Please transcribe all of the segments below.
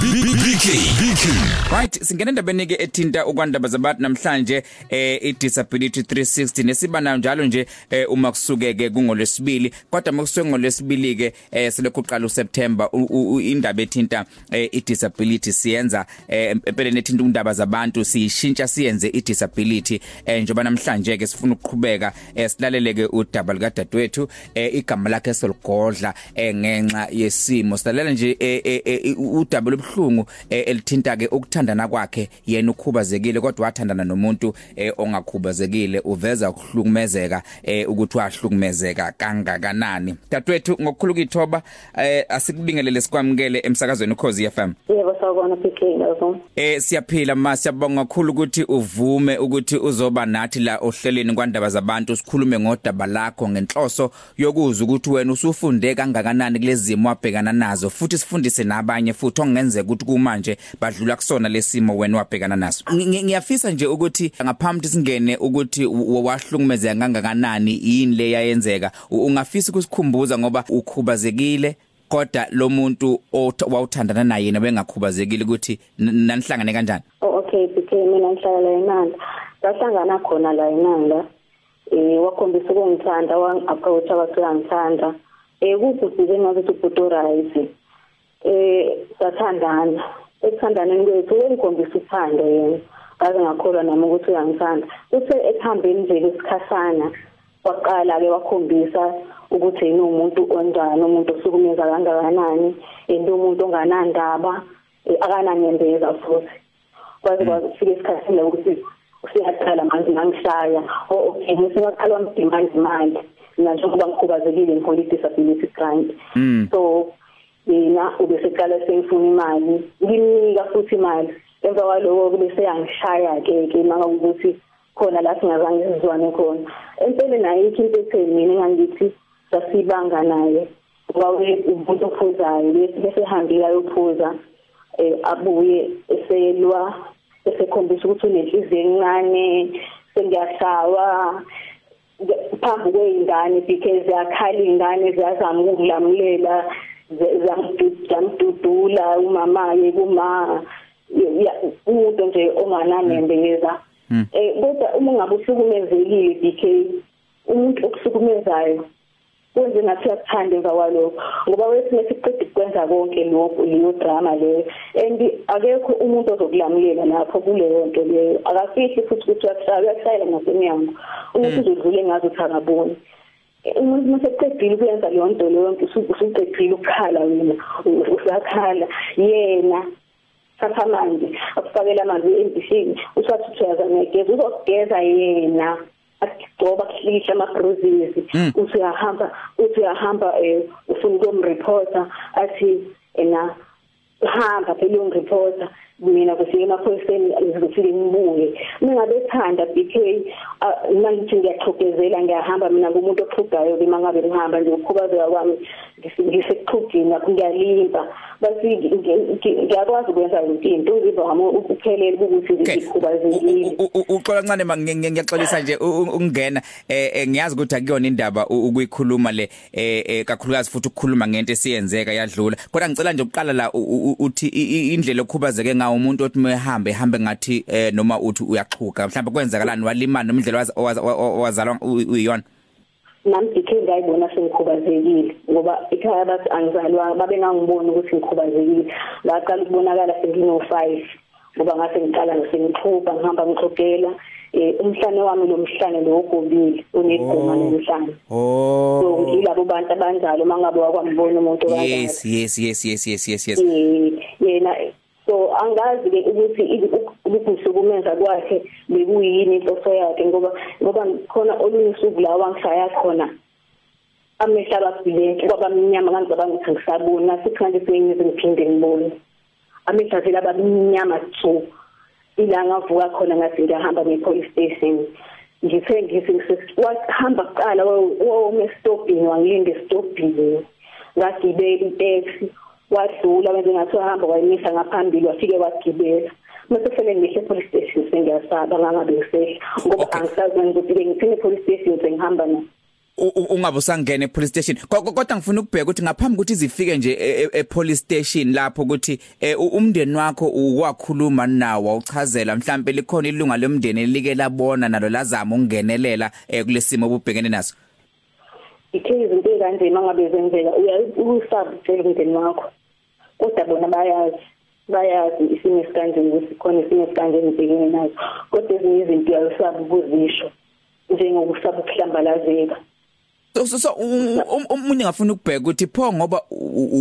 Be, be, be. BK BK Right singena endabeni ke ethinta ukwandaba zabantu namhlanje eh i disability 360 nesibana njalo nje eh, uma kusukeke kungolesibili kodwa makusuke ngolesibili ke eh, selokhu uqala uSeptember indaba ethinta eh, i disability siyenza eh, empeleni ethinta undaba zabantu siyishintsha siyenze i disability eh, njoba namhlanje ke sifuna ukuqhubeka eh, silaleleke udaba lika dadwethu eh, igama lakhe soligodla eh, ngenxa yesimo. Silalela nje eh, eh, eh, udaba lobhlungu eh, elithinta ke ukuthandana kwakhe yena ukhubazekile kodwa wathandana nomuntu eh, ongakhubazekile uveza ukuhlukumezeka eh, ukuthi wahlukumezeka kangakanani dadwethu ngokukhuluka ithoba eh, asikubingelele sikwamukele emsakazweni ukhozi FM Yebo sawubona PK ngakho. Eh siyaphila ma siyabonga kakhulu ukuthi uvume ukuthi uzoba nathi la ohleleni kwandaba zabantu sikhulume ngodaba lakho ngenhloso yokuzwa ukuthi wena usufunde kangakanani kulezimo wabhekana nazo futhi sifundise nabanye futhi ongenzeka ukuthi kumanje badlula kusona lesimo wena wabhekana naso Ngi- ngiyafisa nje ukuthi ngaphambi singene ukuthi u- wahlukumezeka kangakanani yini le yayenzeka U- ungafisa ukusikhumbuza ngoba ukhubazekile kodwa lo muntu owuth- wawuthandana naye yena bengakhubazekile ukuthi n- nanihlangane kanjani Oh okay PK mina ngihlala la eNanda. Sahlangana khona la eNanda. Eh wakhombisa ukungithanda wang-approach wathi uyangithanda. Eh kubhudile ngathi ubhudo right. Eh sathandana. Ekuthandaneni kwethu uyangikhombisa uthando yena. Ngaze ngakholwa nami ukuthi uyangithanda. Uthe ekuhambeni nje kwesikhashana waqala ke wakhombisa ukuthi yena umuntu onjani umuntu osukumeza kangakanani into umuntu onganandaba akananyembeza futhi. Kwaze kwafika isikhathi la ukuthi usiyaqala manje ngangishaya oh okay ngise waqala wamdemand imali mina njengoba ngikhubazekile ngihola i-disability grant. So yena ubeseqala sengifuna imali. Ngimnika futhi imali. Emva kwaloko kube seyangishaya ke ke maka ukuthi khona la singazange sizwane khona. Empeleni ayikho into etheni mina engangithi sasibanga naye. Kwawe umuntu ophuzayo bese hambile ayophuza eh abuye eselwa esekhombisa ukuthi unenhliziyo encane sengiyahlawa. Phambi kweyingane because yakhala ingane ziyazama ukulamulela zamdudula umama-ke kuma umuntu nje ongananembeza eh kodwa uma ngabe uhlukumezekile DK umuntu okuhlukumezayo kwenze ngathi uyakuthanda emva kwalokho. Ngoba wesine siqeda ukwenza konke lokho leyo drama leyo and akekho umuntu ozokulamulela lapho kuleyo nto leyo. Akafihli futhi ukuthi uyakushayela ngasemnyango. Umuntu uzodlule ngazo uthi akaboni. Umuntu maseqedile ukwenza leyo nto leyo nto usuqedile ukukhala wena usakhala. Yena satha amanzi akufakela amanzi endishini usathi uyazama igeza uzokugeza yena. Akugcoba kuhlisha ama bruises uthi uyahamba uthi uyahamba eh ufuna ukumreporta athi ena hamba phela ungreporta mina kufike emaphoyiseni ngizofike ngibuye mingabe ethanda BK mangithi ngiyaxhokezela ngiyahamba mina ngumuntu oxhugayo ke mangabe ngihamba nje ukukhubazeka kwami ngisekuxhugini lapho ngiyalimba basi ngiyakwazi ukwenza into ngizwa wami ukuphelele ukuthi ngikhubazekile. Uxola kancane ngiyaxolisa nje ukungena eh ngiyazi ukuthi akuyona indaba ukuyikhuluma le eh kakhulukazi futhi ukukhuluma ngento esiyenzeka yadlula. Kodwa ngicela nje ukuqala la uthi indlela okhubazeke ngawo umuntu othi mehambe ehambe ngathi noma uthi uyaxhuga. Mhlawumbe kwenzakalani? Walimana noma indlela wazalwa uyiyona? Nami dikhe ngayibona sengikhubazekile ngoba ekhaya bathi angizalwa babe ngangibona ukuthi ngikhubazekile. Ngaqala ukubonakala sengino 5 ngoba ngase ngiqala ngisengixhuba ngihamba ngixhogela eh umhlane wami lo mhlane lo ogobile uneguma nomhlane. Oh. so ngilabo bantu abanjalo mangabe wakwambona umuntu kanjalo yes yes yes yes yes yes. Yes yena so angazi ke ukuthi ukuhlukumeza kwakhe bekuyini inhloso yakhe ngoba ngoba khona olunye usuku la wangishaya khona amehla ababhileke kwabamnyama ngicabanga ukuthi ngisabona nasithi manje sengize ngiphinde ngibone. Amehla vele abamnyama tsu ilanga avuka khona ngathi ngiyahamba nge-police station. Ngithe ngithi wahamba kuqala wome stopini wangilinda estopini ngagibela itaxi wadlula wenze ngathi wahamba wayimisa ngaphambili wafike wagibela. Mase sele ngihle police station sengiyasaba ngangabe ngisehla ngoba angisazi ukuthi ngithini police station sengihamba na. Ungabe usangena epolice station. Kodwa ngifuna ukubheka ukuthi ngaphambi ukuthi izifike nje epolice station lapho ukuthi umndeni wakho ukwakhuluma nawo wawuchazela mhlambe likhona ilunga lomndeni like labona nalo lazama ukungenelela kulesimo obubhekene naso? Ithe izinto ekanjena ngabe zenzeka uyayusabutshela umndeni wakho. Kodwa bona bayazi bayazi isimo esikanje ukuthi khona isimo esikanje ngibhekene naso. Kodwa ezinye izinto uyayusaba ukuzisho njengokusaba ukuhlambalazeka. So so, umunye ngafuna ukubheka ukuthi pho ngoba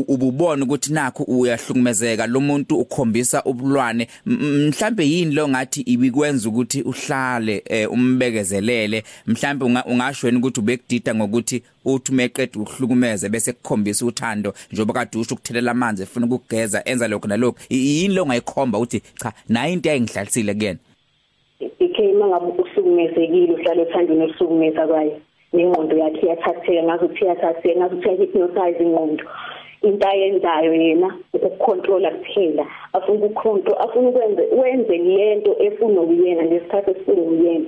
ububona ukuthi nakho uyahlukumezeka lo muntu ukhombisa ubulwane mhlambe yini lo ngathi ibikwenza ukuthi uhlale umbekezelele mhlambe ungashweni ukuthi ubekudida ngokuthi uthi meqeda ukuhlukumeze bese kukhombisa uthando njengoba kade usho ukuthelela amanzi efuna ukugeza enza lokho nalokho yini lo ngayikhomba ukuthi cha nayo into ayingihlalisile kuyena? Ikhema ngabe uhlukumezekile uhlala ethandweni okuhlukumeza kwaye. Nengqondo yakhe iyathatheka ngaze uthi iyathatheka ngaze uthi hypnotize ingqondo. Into ayenzayo yena ukucontrola kuphela. Afuna ukucontrol afuna ukwenza wenze lento efuna ukuyena lesikhathi esifuna ukuyena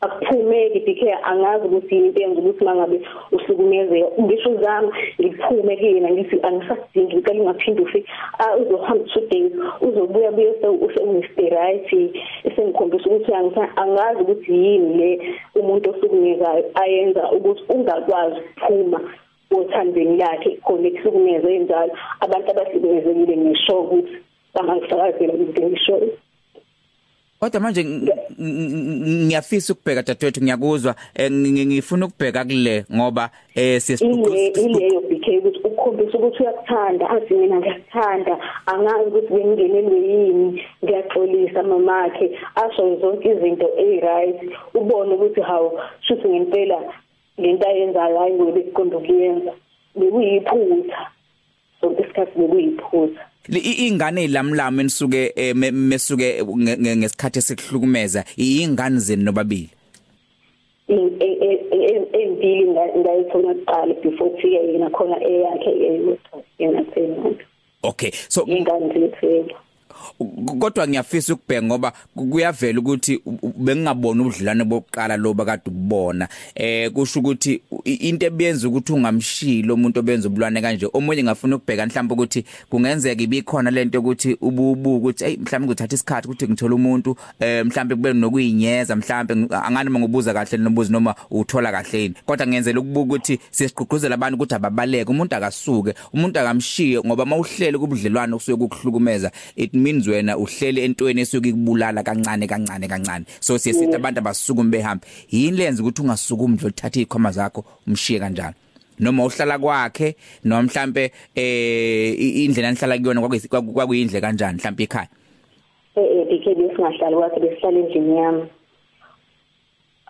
akuphumeki because angazi ukuthi into yenza ukuthi mangabe uhlukumezeka. Ngisho uzama ngiphume kuyena ngithi angisadingi ngicela ungaphinde ufike uzohamba two days uzobuya buye usengisterayithi esengikhombisa ukuthi angazi ukuthi yini le umuntu osukumezayo ayenza ukuthi ungakwazi ukuphuma. Othandweni lakhe khona ekusukumeze njalo abantu abahlukumezekile ngisho ukuthi bangangifakazela into ngisho Kodwa manje ngiyafisa ukubheka dadewethu ngiyakuzwa. Ngifuna ukubheka kule ngoba eh ileyo BK ukuthi ukhombisa ukuthi uyakuthanda athi mina ngiyakuthanda angazi ukuthi bengingenelwe yini ngiyaxolisa mamakhe asho zonke izinto eziright ubone ukuthi hawo shuthi ngempela lento ayenzayo hayi ngoba ekuqonda ukuyenza. Bekuyiphutha. Sonke isikhathi bekuyiphutha. Ingane ilamlamo enisuke mesuke ngesikhathi esikuhlukumeza ingane zeni nobabili? Empili ngayithola kuqala before thiye yena khona eyakhe yena thena okay so ingane zethu kodwa ngiyafisa ukubheka ngoba kuyavela ukuthi bengingabona ubudlelwane bokuqala loba kade ubona eh kusho ukuthi into ebenza ukuthi ungamshilo umuntu obenza ubulwane kanje omunye ngafuna ukubheka mhlawumbe ukuthi kungenzeka ibikhona lento ukuthi ububu ukuthi hey mhlawumbe ngithatha isikhathi ukuthi ngithola umuntu eh mhlawumbe kube nokuyinyeza mhlawumbe angani mangibuza kahle nobuzi noma uthola kahle yini. Kodwa ngiyenzela ukubuka ukuthi siyasiqhuquzela abantu ukuthi ababaleke umuntu akasuke umuntu akamshiye ngoba mawuhlele kubudlelwane kusuke kukuhlukumeza it means wena uhleli entweni esuke ikubulala kancane kancane kancane. So siye sithi abantu abasukumi behambe. Yini lenza ukuthi ungasukumi nje uthathe ikhoma zakho umshiye kanjalo noma uhlala kwakhe noma mhlambe eh indlela enihlala kuyona kwakuyindle kanjani mhlambe ekhaya? Eh bike besingahlali kwakhe besihlala endlini yami.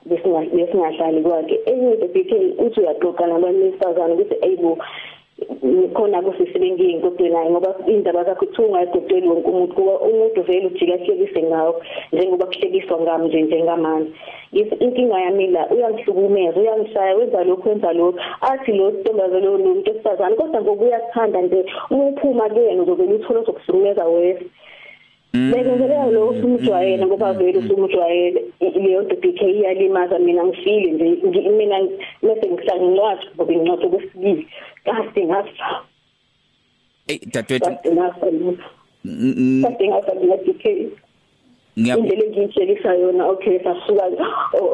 Besingahlali kwakhe. Enye bike uthi uyaxoxa nabantu besifazane ukuthi ayibo khona kusisibengi inkodweni naye ngoba indaba zakhe uthunga egodweni wonke umuntu kuba umuntu vele ujika hlekise ngawo njengoba kuhlekiswa ngami nje njengamanje. Inkinga yami la uyangihlukumeza uyangishaya wenza lokho wenza lokho athi lo ntombazane lo muntu esifazane kodwa ngokuya kuthanda nje uma uphuma kuyena uzovela uthola sokuhlukumeza wese Bekenzela lo usumjwayele ngoba vele usumjwayele leyo DK iyalimaza mina ngifile nje mina mase ngihlanga incwadi ngoba incwadi okwesibili kade ngafa. Eh dadwethu ngafa kade ngafa mina DK indlela engiyitshelisa yona okay sasuka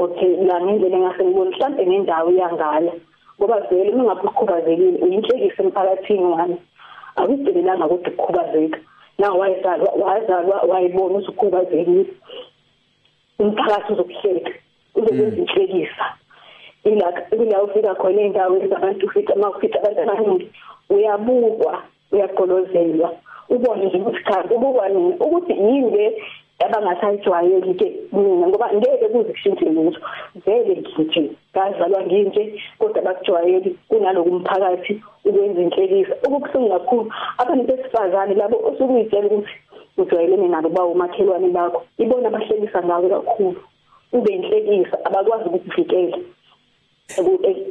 okay la ngendlela engase ngibone mhlawumbe ngendawo yangala ngoba vele mingabe ukhubazekile uyinhlekisa emphakathini wami. Akudibelanga ukuthi ukukhubazeka na wayezalwa wazalwa wayibona usukhubazekile umphakathi uzokuhleka uzokwenza inhlekisa ila ila ufika khona endaweni zabantu ufika mawufika abantu abaningi uyabukwa uyaqolozelwa ubone nje ukuthi kanti ubukwa nini? Ukuthi yini le abangasayijwayeli ke mina ngoba ngeke kuze kushintshe lutho. Vele nginje ngazalwa nginje kodwa bakujwayeli kunaloku umphakathi ukwenza inhlekisa. Okubuhlungu kakhulu abantu besifazane labo osukuyitshela ukuthi ujwayelene nabo bawo makhelwane bakho ibona abahlekisa ngawe kakhulu. Ube inhlekisa abakwazi ukukuvikela.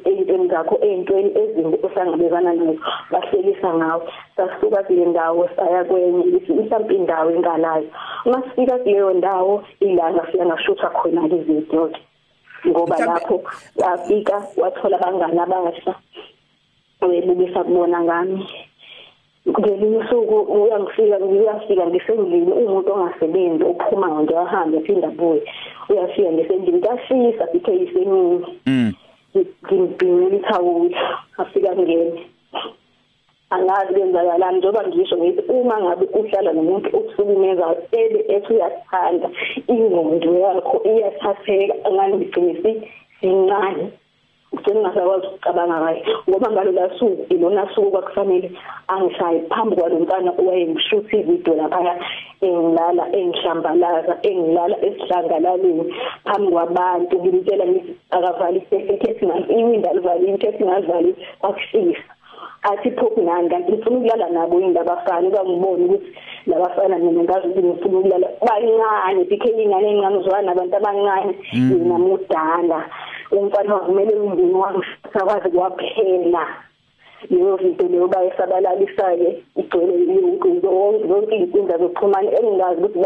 Eyintweni zakho eyintweni ezimbi ohlangabezana nazo bahlelisa ngawo sasuka kule ndawo saya kwenye mhlawumbe indawo enkalayo masifika kuleyo ndawo ilanga siya ngashutha khona izidoke ngoba lapho wafika wathola abangani abasha webukisa kubona ngami. Ngelinye usuku uyangifika uyafika ngisendlini umuntu ongasebenzi ophuma nje ahambe phinda abuye. Uyafika ngisendlini kashisa sithe yisemini mm. Ngimbhinqela ithawula afika ngene angazi kwenzakalani njengoba ngisho ngithi uma ngabe uhlala nomuntu okusukumeza ebe ethi uyathanda ingqondo yakho iyathatheka angani ngigcinisi sincane. Ugcina ungasakwazi ukucabanga kahle ngoba ngalola suku ilona suku kwakufanele angishaye phambi kwalo mntana owayengishutha ividiyo laphaya engilala engihlambalaza engilala esidlangalaleni phambi kwabantu. Ngimtshela ngithi akavali isekhethi ngani iwindi alivalile ikhethi ngalivalile kwakushisa athi phuphi nani? Kanti ngifuna ukulala nabo yini labafana bangibona ukuthi labafana mina ngazi ukuthi ngifuna ukulala. Bancane bikhe ingane encane uzwana nabantu abancane yena mudala. Umfana kumele umndeni wami sakwazi kwaphela. Leyo video leyo bayisabalalisayo igcwele yonke yonke inkundla zokuxhumana engingazi ukuthi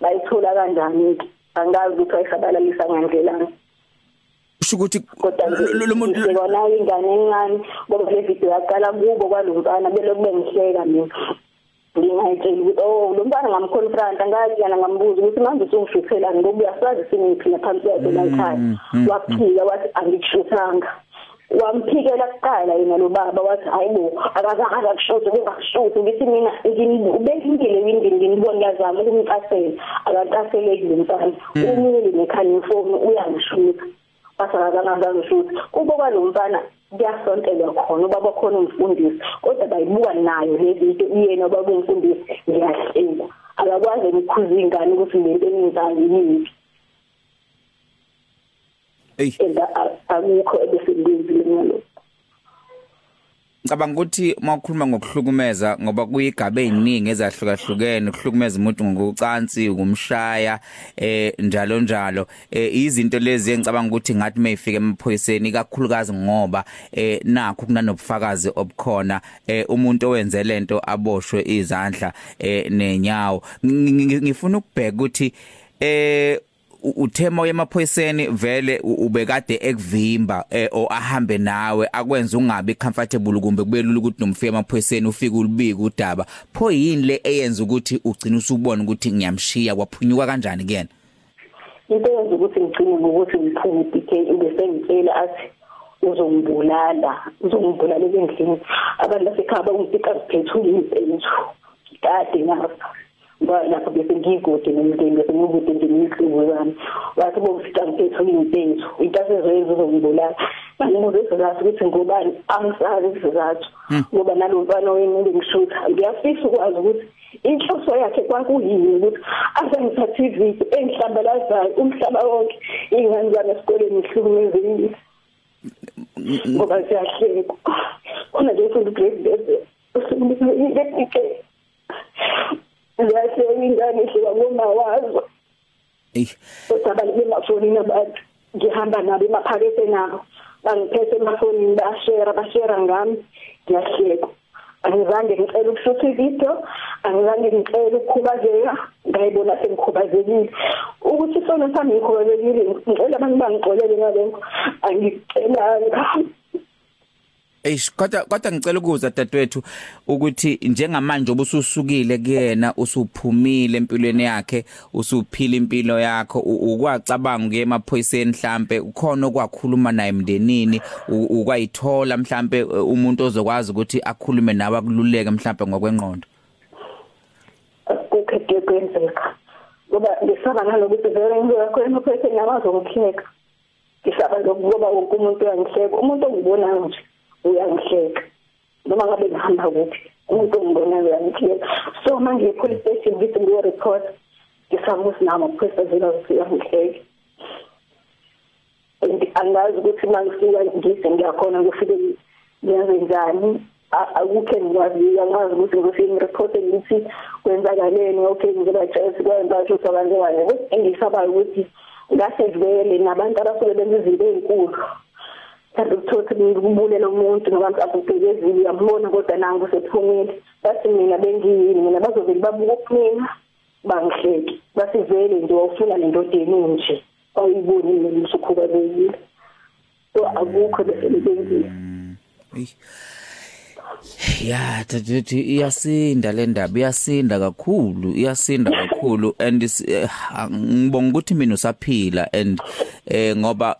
bayithola kanjani angazi ukuthi bayisabalalisa ngandlelani. Kusho ukuthi kodwa lo muntu sekona ingane encane ngoba le video yaqala kubo kwalomfana belo kube ngihleka mina. Ngingayitshela ukuthi oh lo mntwana ngamconfront angazi yana ngambuza ukuthi manje usungishuthelani ngoba uyasazi singiphila phansi kwakhe la ekhaya. Waphika wathi angikushuthanga wamphikela kuqala yena lo baba wathi hayibo akazange akushothi kungakushothi ngithi mina ngibekile windini nginibona ngiyazama ukumcasela akaqaseleki lo mntana umile nekhanya ifoni uyangishutha basakazangazazi futhi kubo kwalomfana kuyasontelwa khona ubaba khona umfundisi kodwa bayibuka nayo le zinto uyena ubaba umfundisi ngiyahleka akakwazi ukukhuza ingane ukuthi lento enenzayo yini Ey akukho ebesengenzile ngalokho Ngicabanga ukuthi mawukhuluma ngokuhlukumeza ngoba kuyigaba eziningi ezahlukahlukene ukuhlukumeza umuntu ngokucansi ukumshaya eh njalo njalo. Eh izinto lezi engicabanga ukuthi ngathi mayifika emaphoyiseni kakhulukazi ngoba eh nakho kunanobufakazi obukhona eh umuntu owenze lento aboshwe izandla eh nenyawo ngifuna ukubheka ukuthi eh uthema yemaphoyiseni vele ubekade ekuvimba eh o ahambe nawe akwenza ungabi comfortable kumbe kubelula ukuthi nomfika emaphoyiseni ufike ulibika udaba. Pho yini le eyenza ukuthi ugcina usubona ukuthi ngiyamshiya? Kwaphunyuka kanjani kuyena? Into yenza ukuthi ngicine ngokuthi ngiphume DK bese ngitshela athi uzongibulala uzongibulala endlini abantu basekhaya bangipika ngiphethe impethu kade ngapha. Lapho bese ngikude nomndeni bese ngikude nje nemihlobo yami wathi bokufica ngiphethe impethu into asezoyenza uzongibulala. Ngimuze sizathu ukuthi ngubani? Angisazi isizathu. Ngoba nalomfana wenu ngishutha ngiyafisa ukwazi ukuthi inhloso yakhe kwakuyini ukuthi azengithathe ividiyo engihlambalazayo umhlaba wonke ingane zami esikoleni ihlukumezekile ngoba siyahlekwa khona nje futhi grade bese usukumezekile Ziyahleka ingane ihluka ngoma wazo. Eh Kodwa abantu bemafonini abantu ngihamba nabo emaphakethe nabo. Bangiphethe emafonini bashare bashare ngami ngiyahleka. Angizange ngicela ukushutha ivideo, angizange ngicela ukukhubazeka, ngayibona sengikhubazekile. Ukuthi sona sami ngikhubazekile, ngicela abantu bangixolele ngalokho. Angicelanga. Eish kodwa kodwa ngicela ukuza dadwethu ukuthi njengamanje obususukile kuyena usuphumile empilweni yakhe usuphila impilo yakho ukwacabanga ukuye emaphoyiseni mhlambe ukhona okwakhuluma naye emndenini ukwayithola mhlambe umuntu ozokwazi ukuthi akhulume nawe akululeke mhlambe ngokwengqondo? Kukhethe kwenzeka ngoba ngisaba ngalokuthi vele ngiyakho emaphoyiseni nabazongihleka ngisaba ngoba wonke umuntu uyangihleka umuntu ongibonayo nje. Uyangihleka noma ngabe ngihamba kuphi umuntu ongibona uyangihleka so manje i-police station ngithi ngiyo report ngisaba ukuthi nami amaphoyisa zela uyangihleka angazi ukuthi mangifika ngise ngiyakhona ngifike ngiyenze njani. Akukho engikwaziyo angazi ukuthi ngifike ngireport ngithi kwenzakaleni okay ngibatshela kwenza ukuthi abantu wani engisabayo ukuthi ngasevele nabantu abasuke benza izinto ezinkulu kanti ukuthothi ngikubulela umuntu ngabantu abubhekezile uyambona kodwa nangu sephumile bathi mina bengiyini? Mina bazovele babuka kumina bangihleki basivele nje wawufuna le ndoda eninje awuyiboni mina usukhubazekile so akukho lesenzile Eyi. Ya thathu iyasinda le ndaba iyasinda kakhulu iyasinda kakhulu and eh, ngibonga ukuthi mina usaphila and eh ngoba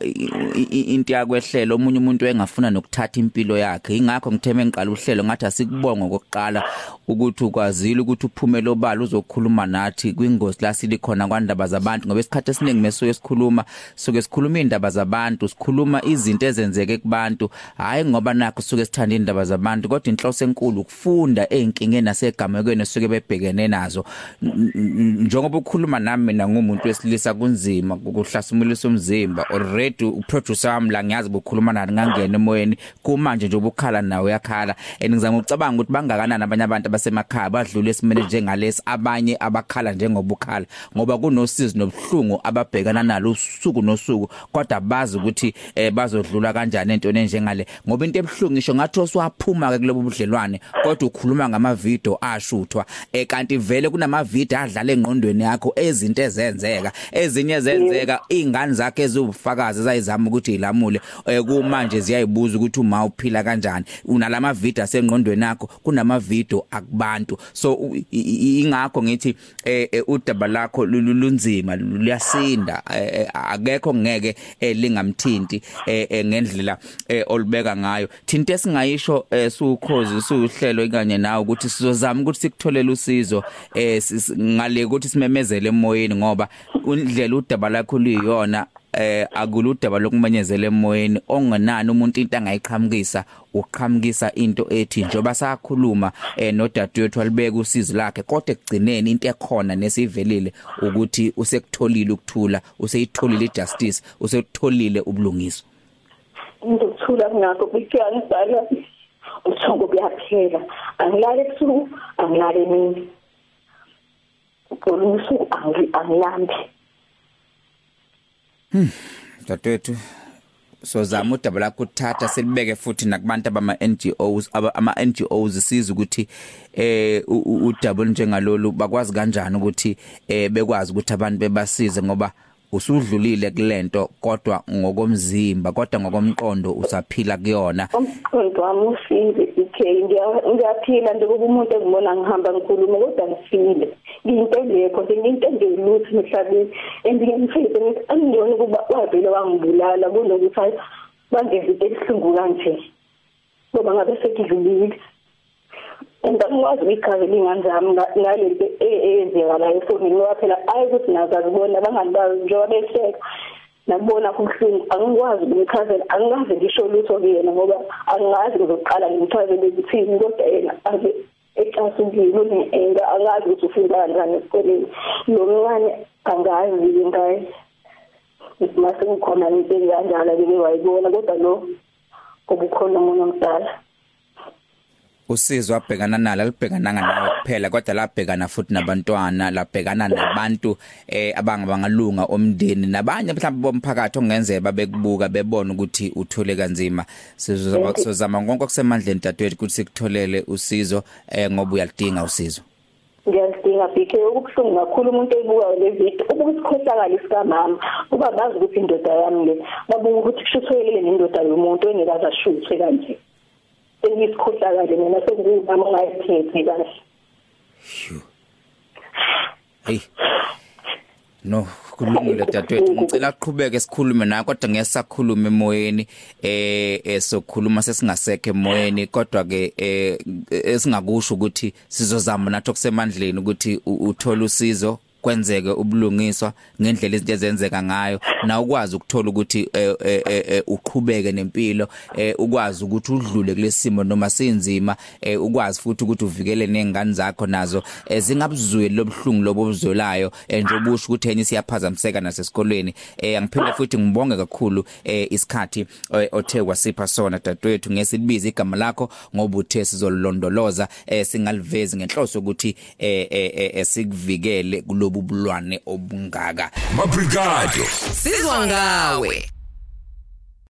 into yakwehlela omunye umuntu engafuna nokuthatha impilo yakhe. Ingakho ngitheme ngiqala uhlelo ngathi asikubonga ngokuqala ukuthi ukwazile ukuthi uphumele obala uzokhuluma nathi kwingozi la silikhona kwandaba zabantu ngoba isikhathi esiningi mesuke sikhuluma suke sikhuluma indaba zabantu sikhuluma izinto ezenzeke kubantu. Hayi ngoba nakho suke sithanda indaba zabantu kodwa inhloso enkulu ukufunda einkingeni nasegamekweni suke bebhekene nazo. Njengoba ukhuluma nami mina ngumuntu wesilisa kunzima ukuhlasumulisa umzimba already uproducer wami la ngiyazi ukukhuluma nathi ngangena emoyeni kumanje nje ubukhala nawe yakhala and ngizama ukucabanga ukuthi bangakanani abanye abantu abasemakhaya badlule esimene njengalesi abanye abakhala njengoba ukhala ngoba kunosizi nobuhlungu ababhekana nalo usuku nosuku kodwa bazi ukuthi eh, bazodlula kanjani entweni enjengale. Ngoba into ebuhlungu ngisho ngathi oswaphuma ke kulobo budlelwane kodwa ukhuluma ngama video ashuthwa eh, kanti vele kunama video adlala engqondweni yakho ezinto ezenzeka ezinye zenzeka ingane zakhe ezubufakazi zayizama ukuthi ilamule eh, kumanje ziyayibuza ukuthi uma uphila kanjani. Unalama video asengqondweni yakho kunama video akubantu. So u- i- i- ingakho ngithi eh, eh, udaba lakho lulu- lunzima luyasinda. Eh, eh, akekho ngeke eh, lingamthinti eh, eh, ngendlela eh, olubeka ngayo. Thinta esingayisho eh, sukhozi suhlelo kanye nawe ukuthi sizozama ukuthi sikutholele usizo eh, ngale ukuthi simemezele emoyeni ngoba indlela udaba lakho luyiyona eh akuludaba lokumenyezela emoyeni. Ongenani umuntu into angayiqhamukisa uqhamukisa into ethi njoba sakhuluma eh nodadewethu walibeka usizo lakhe kodwa ekugcineni into ekhona nesivelile ukuthi usekutholile ukuthula useyitholile ijustice usekutholile ubulungiswa. Ngizokuthula ngakho kuthiwa ngibhala uthongo kuyaphela angilali ebusuku angilali emini. Ngolunye usuku angi- angilambi dadewethu sozama udaba lakho uthatha silibeke futhi nakubantu abama NGOs aba ama NGOs siza ukuthi eh u- u- udaba njengalolu bakwazi kanjani ukuthi eh bekwazi ukuthi abantu bebasize ngoba usudlulile kulento kodwa ngokomzimba kodwa ngokomqondo usaphila kuyona. Umqondo wami ufile ikhe ngiya- ngiyaphila nje kuba umuntu engibona ngihamba ngikhuluma kodwa ngifile ngiyinto engekho nje ngiyinto engelutho emhlabeni and ngiyamfisa ngithi angiyoni ukuba wavele wangibulala kunokuthi into ebuhlungu kanje. Ngoba ngabe sekudlulile. And angikwazi ukuyichazela iy'ngane zami nga- ngalento e- eyenzekalayo efonini ngoba phela ayi ukuthi nazo azibona abangani bazo njengoba behleka. Nakubona kubuhlungu angikwazi ukumchazela angikaze ngisho lutho kuyena ngoba angazi ngizoqala ngimchazele ukuthini kodwa yena ave ecasukile une-enga angazi ukuthi ufunda kanjani esikoleni. Lo mncane angazi ngaye mase kukhona into enganjalo beke wayibona kodwa lo kubukhona umunye omdala. Usizo abhekana nalo alibhekananga nawe kuphela kodwa labhekana futhi nabantwana labhekana nabantu eh abangabangalunga omndeni nabanye mhlawumbe bomphakathi ongenzeka babekubuka bebona ukuthi uthole kanzima. Sizozama sizozama konke okusemandleni dadewethu ukuthi sikutholele usizo eh ngoba uyalidinga usizo. Ngiyalidinga bk okubuhlungu kakhulu umuntu ebukayo le video ukusikhohlakala isikamama kuba bazi ukuthi indoda yami le babuka ukuthi kushuthekile nendoda yomuntu engekaze ashuthe kanje. Sengiyisikhohlakale mina sengiyimama ongayiphethi kahle. Hey no kulungile dadewethu. Ngicela aqhubeke sikhulume naye kodwa ngesakhuluma emoyeni eh esokhuluma sesingasekho emoyeni kodwa ke eh esingakusho ukuthi sizozama nathi okusemandleni ukuthi u- uthole usizo. Kwenzeke ubulungiswa ngendlela izinto ezenzeka ngayo. Na ukwazi ukuthola ukuthi eh, eh, eh, uqhubeke nempilo ukwazi ukuthi udlule kulesimo noma sinzima ukwazi futhi ukuthi uvikele nezingane zakho nazo zingabuzweli lobhlungu lobuzolayo nje ubusho ukuthi enye siyaphazamiseka nasesikolweni angiphinde futhi ngibonge kakhulu isikhathi othe wasipha sona dadewethu ngesilibiza igama lakho ngoba uthe sizolondoloza singalivezi ngenhloso ukuthi sikuvikele kulobu bulwane obungaka. Mabrigado. Sizwa ngawe.